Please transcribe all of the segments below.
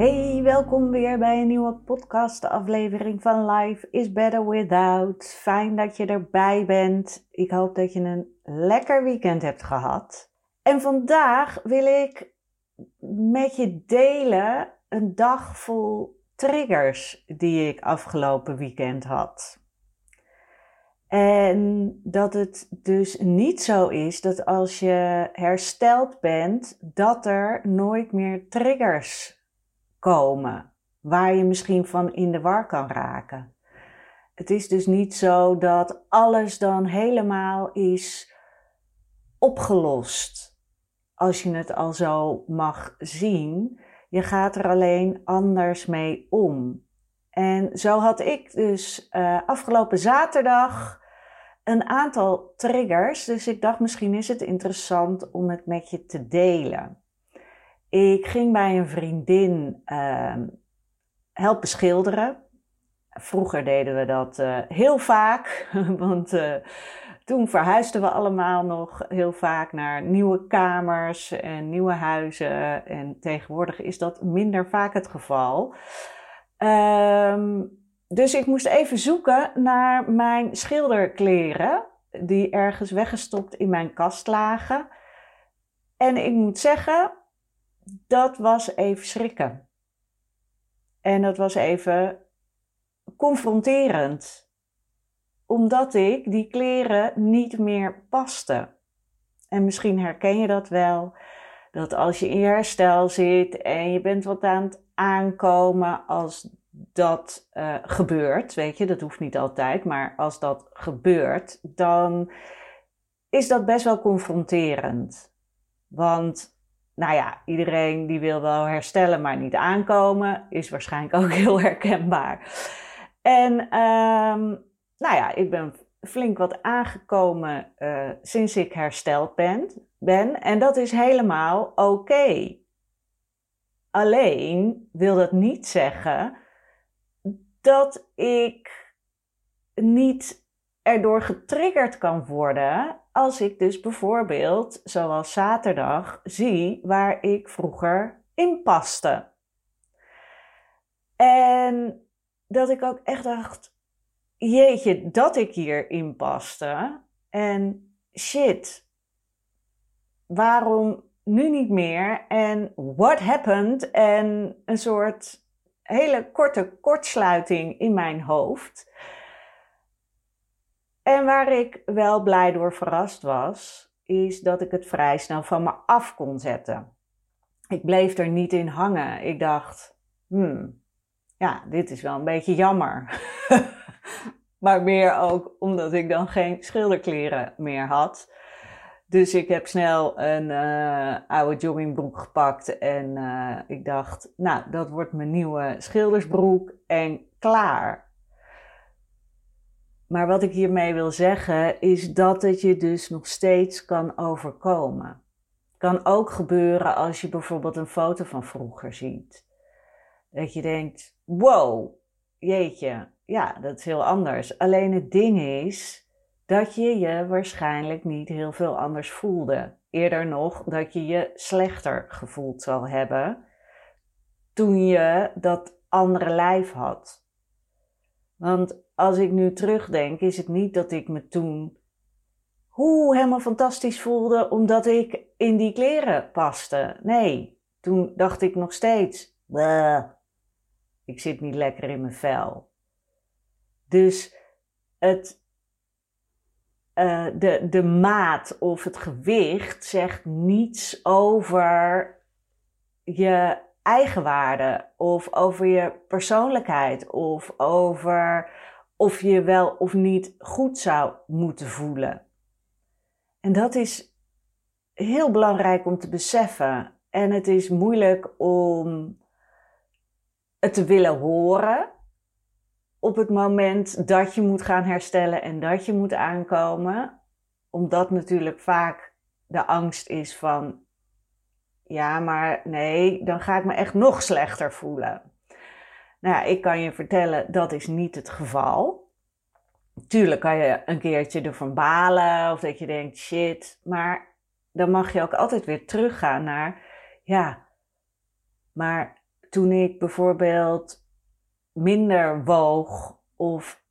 Hey, welkom weer bij een nieuwe podcast-aflevering van Life is Better Without. Fijn dat je erbij bent. Ik hoop dat je een lekker weekend hebt gehad. En vandaag wil ik met je delen een dag vol triggers die ik afgelopen weekend had. En dat het dus niet zo is dat als je hersteld bent, dat er nooit meer triggers komen, waar je misschien van in de war kan raken. Het is dus niet zo dat alles dan helemaal is opgelost, als je het al zo mag zien. Je gaat er alleen anders mee om. En zo had ik dus uh, afgelopen zaterdag een aantal triggers. Dus ik dacht, misschien is het interessant om het met je te delen. Ik ging bij een vriendin uh, helpen schilderen. Vroeger deden we dat uh, heel vaak, want uh, toen verhuisden we allemaal nog heel vaak naar nieuwe kamers en nieuwe huizen. En tegenwoordig is dat minder vaak het geval. Um, dus ik moest even zoeken naar mijn schilderkleren, die ergens weggestopt in mijn kast lagen. En ik moet zeggen, dat was even schrikken. En dat was even confronterend, omdat ik die kleren niet meer paste. En misschien herken je dat wel, dat als je in herstel zit en je bent wat aan het aankomen, als dat uh, gebeurt, weet je, dat hoeft niet altijd, maar als dat gebeurt, dan is dat best wel confronterend. Want nou ja, iedereen die wil wel herstellen, maar niet aankomen, is waarschijnlijk ook heel herkenbaar. En um, nou ja, ik ben flink wat aangekomen uh, sinds ik hersteld ben, ben. En dat is helemaal oké. Alleen wil dat niet zeggen dat ik niet erdoor getriggerd kan worden als ik dus bijvoorbeeld, zoals zaterdag, zie waar ik vroeger in paste. En dat ik ook echt dacht, jeetje, dat ik hier in paste. En shit, waarom nu niet meer? En what happened? En een soort hele korte kortsluiting in mijn hoofd. En waar ik wel blij door verrast was, is dat ik het vrij snel van me af kon zetten. Ik bleef er niet in hangen. Ik dacht, hmm, ja, dit is wel een beetje jammer. maar meer ook omdat ik dan geen schilderkleren meer had. Dus ik heb snel een uh, oude joggingbroek gepakt en uh, ik dacht, nou, dat wordt mijn nieuwe schildersbroek en klaar. Maar wat ik hiermee wil zeggen is dat het je dus nog steeds kan overkomen. Kan ook gebeuren als je bijvoorbeeld een foto van vroeger ziet. Dat je denkt, wow, jeetje, ja, dat is heel anders. Alleen het ding is dat je je waarschijnlijk niet heel veel anders voelde. Eerder nog dat je je slechter gevoeld zal hebben toen je dat andere lijf had. Want als ik nu terugdenk, is het niet dat ik me toen hoe helemaal fantastisch voelde omdat ik in die kleren paste. Nee, toen dacht ik nog steeds, ik zit niet lekker in mijn vel. Dus het, uh, de, de maat of het gewicht zegt niets over je eigenwaarde of over je persoonlijkheid of over of je wel of niet goed zou moeten voelen. En dat is heel belangrijk om te beseffen. En het is moeilijk om het te willen horen op het moment dat je moet gaan herstellen en dat je moet aankomen. Omdat natuurlijk vaak de angst is van, ja, maar nee, dan ga ik me echt nog slechter voelen. Nou ja, ik kan je vertellen, dat is niet het geval. Tuurlijk kan je een keertje ervan balen of dat je denkt, shit, maar dan mag je ook altijd weer teruggaan naar, ja, maar toen ik bijvoorbeeld minder woog of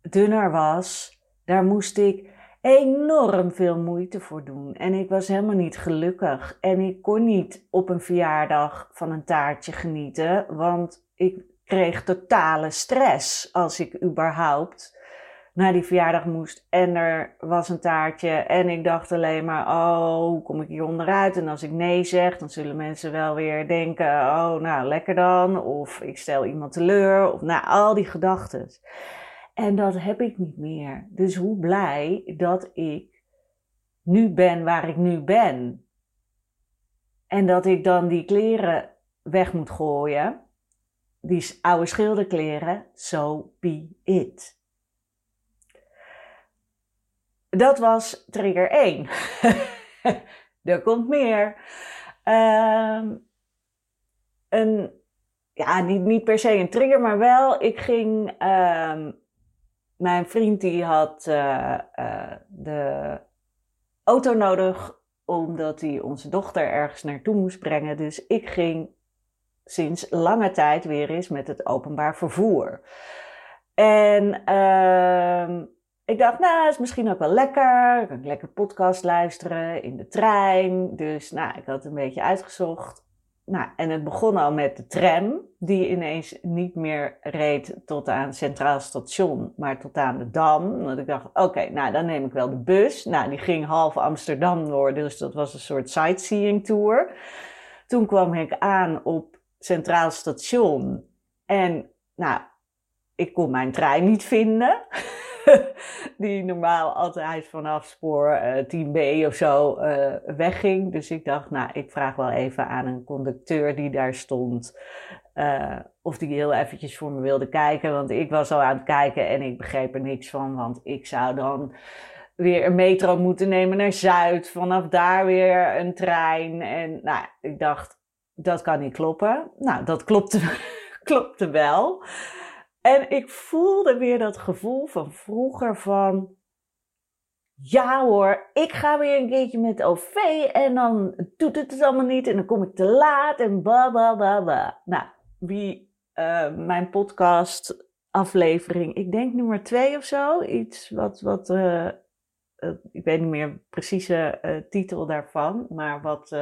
dunner was, daar moest ik enorm veel moeite voor doen. En ik was helemaal niet gelukkig. En ik kon niet op een verjaardag van een taartje genieten, want ik kreeg totale stress als ik überhaupt naar die verjaardag moest en er was een taartje en ik dacht alleen maar, oh, hoe kom ik hier onderuit? En als ik nee zeg, dan zullen mensen wel weer denken, oh, nou, lekker dan. Of ik stel iemand teleur. Of nou, al die gedachten. En dat heb ik niet meer. Dus hoe blij dat ik nu ben waar ik nu ben. En dat ik dan die kleren weg moet gooien. Die oude schilderkleren. So be it. Dat was trigger 1. er komt meer. Uh, een, ja, niet, niet per se een trigger, maar wel, ik ging. Uh, mijn vriend die had uh, uh, de auto nodig omdat hij onze dochter ergens naartoe moest brengen. Dus ik ging sinds lange tijd weer eens met het openbaar vervoer. En uh, ik dacht, nou, is misschien ook wel lekker. Ik kan lekker podcast luisteren in de trein. Dus nou, ik had een beetje uitgezocht. Nou, en het begon al met de tram, die ineens niet meer reed tot aan Centraal Station, maar tot aan de Dam. Want ik dacht, oké, nou dan neem ik wel de bus. Nou, die ging half Amsterdam door, dus dat was een soort sightseeing tour. Toen kwam ik aan op Centraal Station en nou, ik kon mijn trein niet vinden. die normaal altijd vanaf spoor uh, eh, 10b of zo uh, wegging. Dus ik dacht, nou, ik vraag wel even aan een conducteur die daar stond. Uh, of die heel eventjes voor me wilde kijken. Want ik was al aan het kijken en ik begreep er niks van. Want ik zou dan weer een metro moeten nemen naar Zuid. Vanaf daar weer een trein. En nou, ik dacht, dat kan niet kloppen. Nou, dat klopte, klopte wel. En ik voelde weer dat gevoel van vroeger van... Ja hoor, ik ga weer een keertje met OV en dan doet het het allemaal niet en dan kom ik te laat en bla bla bla bla. Nou, wie uh, mijn podcast aflevering, ik denk nummer twee of zo, iets wat, wat uh, uh, ik weet niet meer precieze titel daarvan, maar wat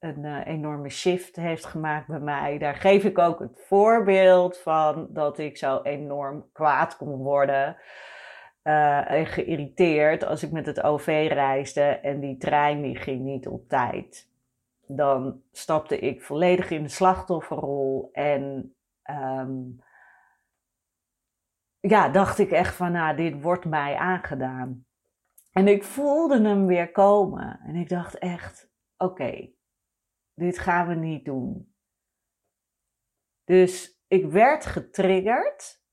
een uh, enorme shift heeft gemaakt bij mij. Daar geef ik ook het voorbeeld van dat ik zo enorm kwaad kon worden uh, en geïrriteerd als ik met het OV reisde en die trein die ging niet op tijd. Dan stapte ik volledig in de slachtofferrol en um, ja, dacht ik echt van, nou, dit wordt mij aangedaan. En ik voelde hem weer komen en ik dacht echt, oké, dit gaan we niet doen. Dus ik werd getriggerd,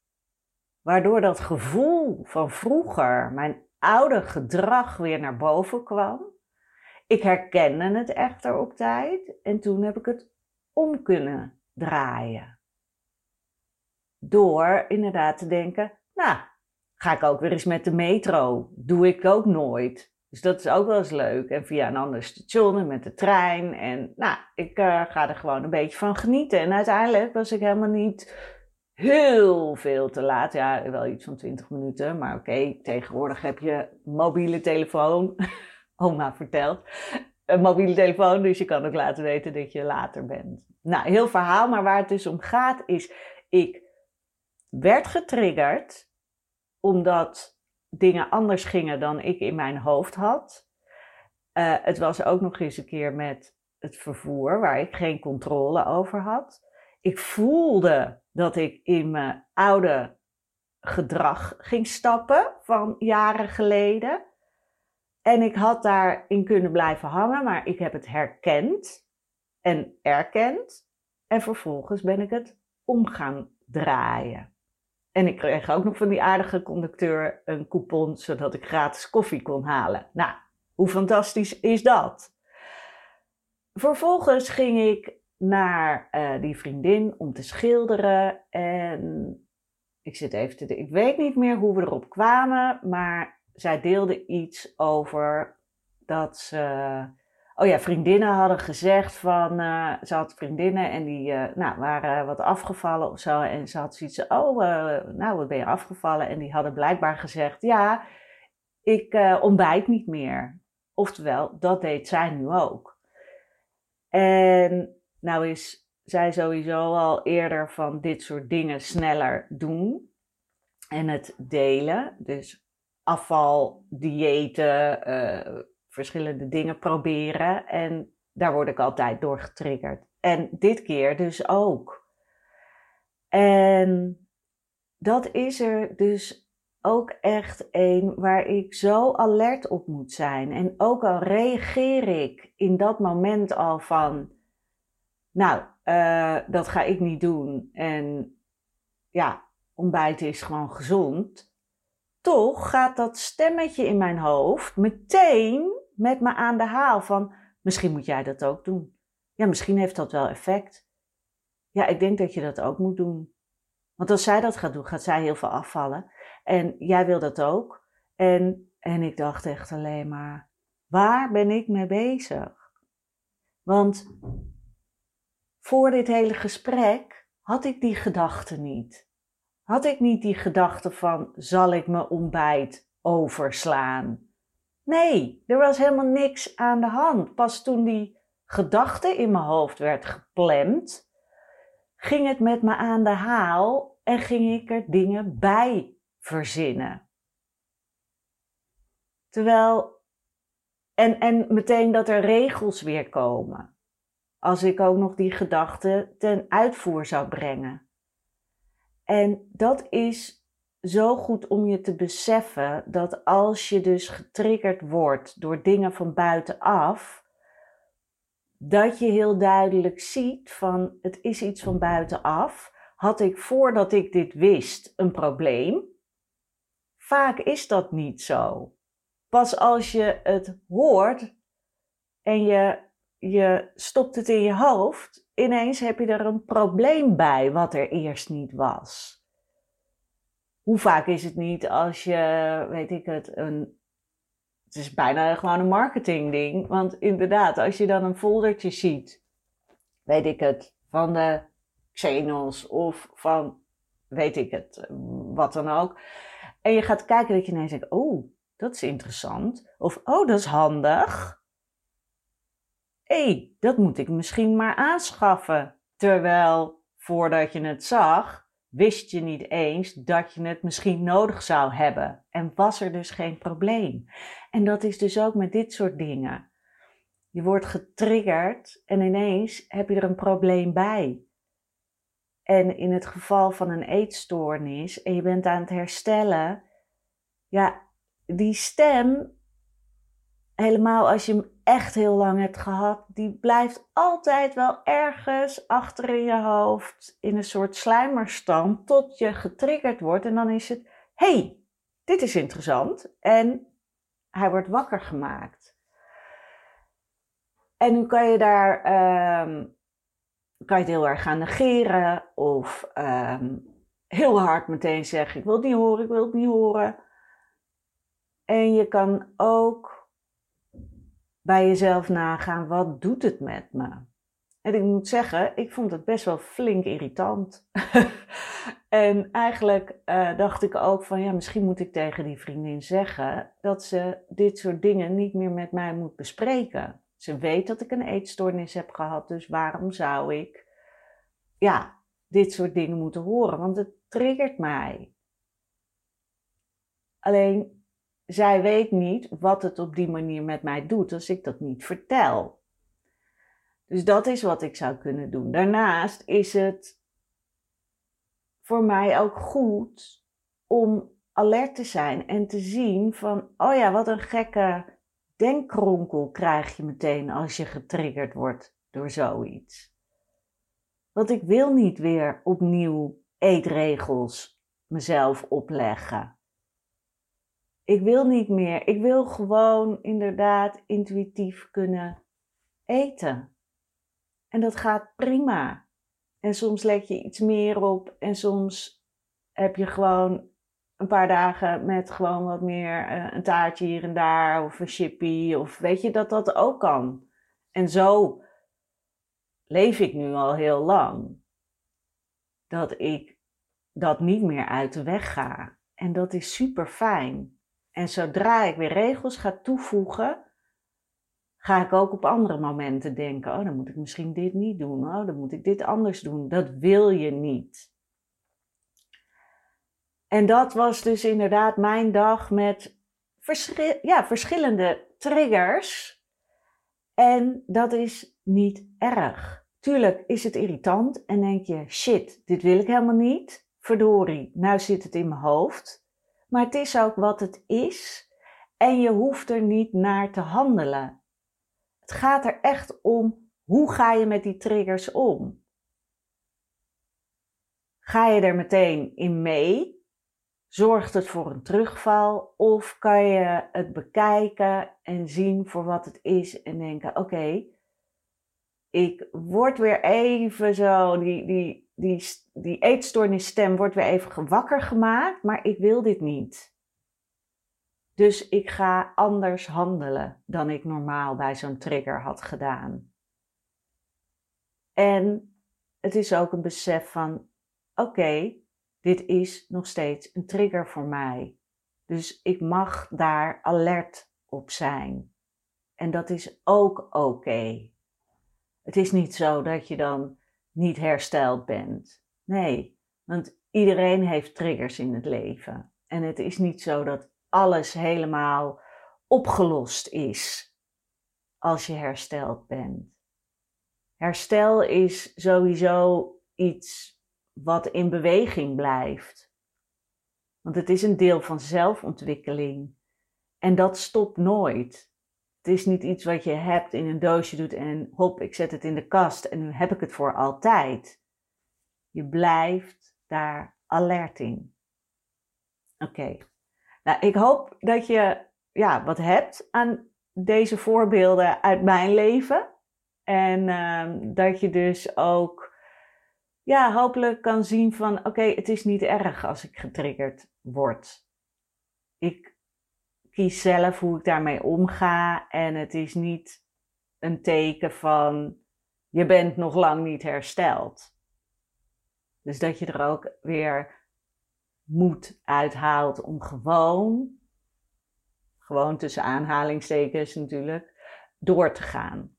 waardoor dat gevoel van vroeger, mijn oude gedrag weer naar boven kwam. Ik herkende het echter op tijd en toen heb ik het om kunnen draaien. Door inderdaad te denken, nou, ga ik ook weer eens met de metro. Doe ik ook nooit. Dus dat is ook wel eens leuk. En via een ander station met de trein. En nou, ik uh, ga er gewoon een beetje van genieten. En uiteindelijk was ik helemaal niet heel veel te laat. Ja, wel iets van 20 minuten. Maar oké, tegenwoordig heb je mobiele telefoon. Oma vertelt. Een mobiele telefoon, dus je kan ook laten weten dat je later bent. Nou, heel verhaal, maar waar het dus om gaat is... Ik werd getriggerd omdat dingen anders gingen dan ik in mijn hoofd had. Uh, het was ook nog eens een keer met het vervoer, waar ik geen controle over had. Ik voelde dat ik in mijn oude gedrag ging stappen van jaren geleden. En ik had daarin kunnen blijven hangen, maar ik heb het herkend en erkend. En vervolgens ben ik het om gaan draaien. En ik kreeg ook nog van die aardige conducteur een coupon zodat ik gratis koffie kon halen. Nou, hoe fantastisch is dat? Vervolgens ging ik naar uh, die vriendin om te schilderen. En ik zit even te. Ik weet niet meer hoe we erop kwamen, maar zij deelde iets over dat ze. Oh ja, vriendinnen hadden gezegd van. Uh, ze had vriendinnen en die uh, nou, waren wat afgevallen of zo. En ze had zoiets. Oh, nou, wat ben je afgevallen? En die hadden blijkbaar gezegd: Ja, ik ontbijt niet meer. Oftewel, dat deed zij nu ook. En nou is zij sowieso al eerder van dit soort dingen sneller doen. En het delen. Dus afval, diëten, verschillende dingen proberen. En daar word ik altijd door getriggerd. En dit keer dus ook. En dat is er dus ook echt een waar ik zo alert op moet zijn. En ook al reageer ik in dat moment al van nou, uh, dat ga ik niet doen. En ja, ontbijten is gewoon gezond. Toch gaat dat stemmetje in mijn hoofd meteen met me aan de haal van misschien moet jij dat ook doen. Ja, misschien heeft dat wel effect. Ja, ik denk dat je dat ook moet doen. Want als zij dat gaat doen, gaat zij heel veel afvallen. En jij wil dat ook. En, en ik dacht echt alleen maar, waar ben ik mee bezig? Want voor dit hele gesprek had ik die gedachte niet. Had ik niet die gedachte van zal ik mijn ontbijt overslaan? Nee, er was helemaal niks aan de hand. Pas toen die gedachte in mijn hoofd werd gepland, ging het met me aan de haal en ging ik er dingen bij verzinnen. Terwijl, en, en meteen dat er regels weer komen als ik ook nog die gedachte ten uitvoer zou brengen. En dat is zo goed om je te beseffen dat als je dus getriggerd wordt door dingen van buitenaf, dat je heel duidelijk ziet van het is iets van buitenaf. Had ik voordat ik dit wist een probleem? Vaak is dat niet zo. Pas als je het hoort en je je stopt het in je hoofd, ineens heb je er een probleem bij wat er eerst niet was. Hoe vaak is het niet als je, weet ik het, een. Het is bijna gewoon een marketingding. Want inderdaad, als je dan een foldertje ziet, weet ik het, van de Xenos of van, weet ik het, wat dan ook. En je gaat kijken dat je ineens denkt, oh, dat is interessant. Of, oh, dat is handig hé, hey, dat moet ik misschien maar aanschaffen. Terwijl voordat je het zag, wist je niet eens dat je het misschien nodig zou hebben. En was er dus geen probleem. En dat is dus ook met dit soort dingen. Je wordt getriggerd en ineens heb je er een probleem bij. En in het geval van een eetstoornis en je bent aan het herstellen, ja, die stem helemaal als je echt heel lang hebt gehad, die blijft altijd wel ergens achter in je hoofd in een soort slijmerstand tot je getriggerd wordt en dan is het, hey, dit is interessant en hij wordt wakker gemaakt. En nu kan je daar, um, kan je het heel erg gaan negeren of um, heel hard meteen zeggen, ik wil het niet horen, ik wil het niet horen. En je kan ook bij jezelf nagaan, wat doet het met me? En ik moet zeggen, ik vond het best wel flink irritant. en eigenlijk uh, dacht ik ook van, ja, misschien moet ik tegen die vriendin zeggen dat ze dit soort dingen niet meer met mij moet bespreken. Ze weet dat ik een eetstoornis heb gehad, dus waarom zou ik, ja, dit soort dingen moeten horen? Want het triggert mij. Alleen zij weet niet wat het op die manier met mij doet als ik dat niet vertel. Dus dat is wat ik zou kunnen doen. Daarnaast is het voor mij ook goed om alert te zijn en te zien van, oh ja, wat een gekke denkkronkel krijg je meteen als je getriggerd wordt door zoiets. Want ik wil niet weer opnieuw eetregels mezelf opleggen. Ik wil niet meer. Ik wil gewoon inderdaad intuïtief kunnen eten. En dat gaat prima. En soms leg je iets meer op en soms heb je gewoon een paar dagen met gewoon wat meer uh, een taartje hier en daar of een chippy of weet je dat dat ook kan. En zo leef ik nu al heel lang. Dat ik dat niet meer uit de weg ga. En dat is super fijn. En zodra ik weer regels ga toevoegen, ga ik ook op andere momenten denken: oh, dan moet ik misschien dit niet doen. Oh, dan moet ik dit anders doen. Dat wil je niet. En dat was dus inderdaad mijn dag met ja, verschillende triggers. En dat is niet erg. Tuurlijk is het irritant en denk je: shit, dit wil ik helemaal niet. Verdorie, nou zit het in mijn hoofd. Maar het is ook wat het is. En je hoeft er niet naar te handelen. Het gaat er echt om hoe ga je met die triggers om? Ga je er meteen in mee? Zorgt het voor een terugval? Of kan je het bekijken en zien voor wat het is en denken: oké, ik word weer even zo, die, die, die, die eetstoornisstem wordt weer even wakker gemaakt, maar ik wil dit niet. Dus ik ga anders handelen dan ik normaal bij zo'n trigger had gedaan. En het is ook een besef van: oké, dit is nog steeds een trigger voor mij. Dus ik mag daar alert op zijn. En dat is ook oké. Het is niet zo dat je dan niet hersteld bent. Nee, want iedereen heeft triggers in het leven. En het is niet zo dat alles helemaal opgelost is als je hersteld bent. Herstel is sowieso iets wat in beweging blijft. Want het is een deel van zelfontwikkeling. En dat stopt nooit. Het is niet iets wat je hebt in een doosje doet en hop, ik zet het in de kast en nu heb ik het voor altijd. Je blijft daar alert in. Oké. Nou, ik hoop dat je ja, wat hebt aan deze voorbeelden uit mijn leven. En ehm, dat je dus ook ja, hopelijk kan zien van oké, het is niet erg als ik getriggerd word. Ik kies zelf hoe ik daarmee omga en het is niet een teken van je bent nog lang niet hersteld. Dus dat je er ook weer moed uithaalt om gewoon, gewoon tussen aanhalingstekens natuurlijk, door te gaan.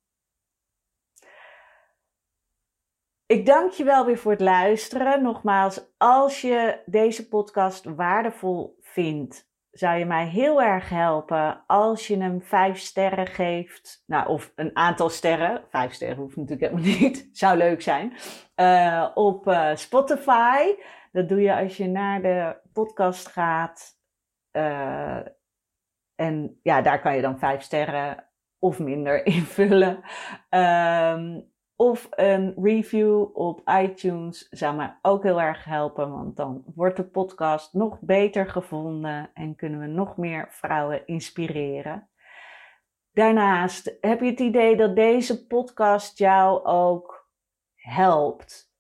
Ik dank je wel weer voor het luisteren. Nogmaals, als je deze podcast waardevol vindt, zou je mij heel erg helpen als je hem vijf sterren geeft. Nou, of een aantal sterren. Vijf sterren hoeft natuurlijk helemaal niet. Zou leuk zijn. Uh, op uh, Spotify. Dat doe je als je naar de podcast gaat. Uh, en ja, daar kan je dan vijf sterren of minder invullen. Um, of een review op iTunes zou mij ook heel erg helpen, want dan wordt de podcast nog beter gevonden en kunnen we nog meer vrouwen inspireren. Daarnaast heb je het idee dat deze podcast jou ook helpt.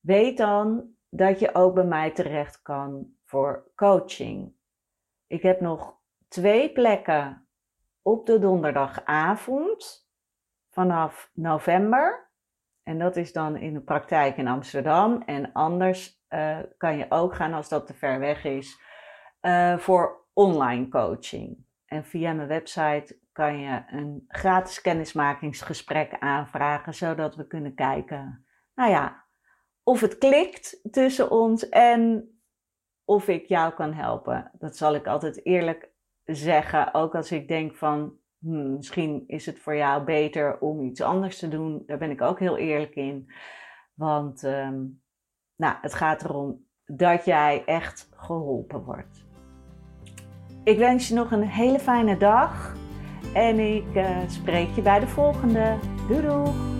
Weet dan dat je ook bij mij terecht kan voor coaching. Ik heb nog twee plekken op de donderdagavond vanaf november. En dat is dan in de praktijk in Amsterdam. En anders uh, kan je ook gaan, als dat te ver weg is, uh, voor online coaching. En via mijn website kan je een gratis kennismakingsgesprek aanvragen, zodat we kunnen kijken, nou ja, of het klikt tussen ons en of ik jou kan helpen. Dat zal ik altijd eerlijk zeggen. Ook als ik denk van, hmm, misschien is het voor jou beter om iets anders te doen. Daar ben ik ook heel eerlijk in. Want ehm, nou, het gaat erom dat jij echt geholpen wordt. Ik wens je nog een hele fijne dag. En ik uh, spreek je bij de volgende. Doei doei!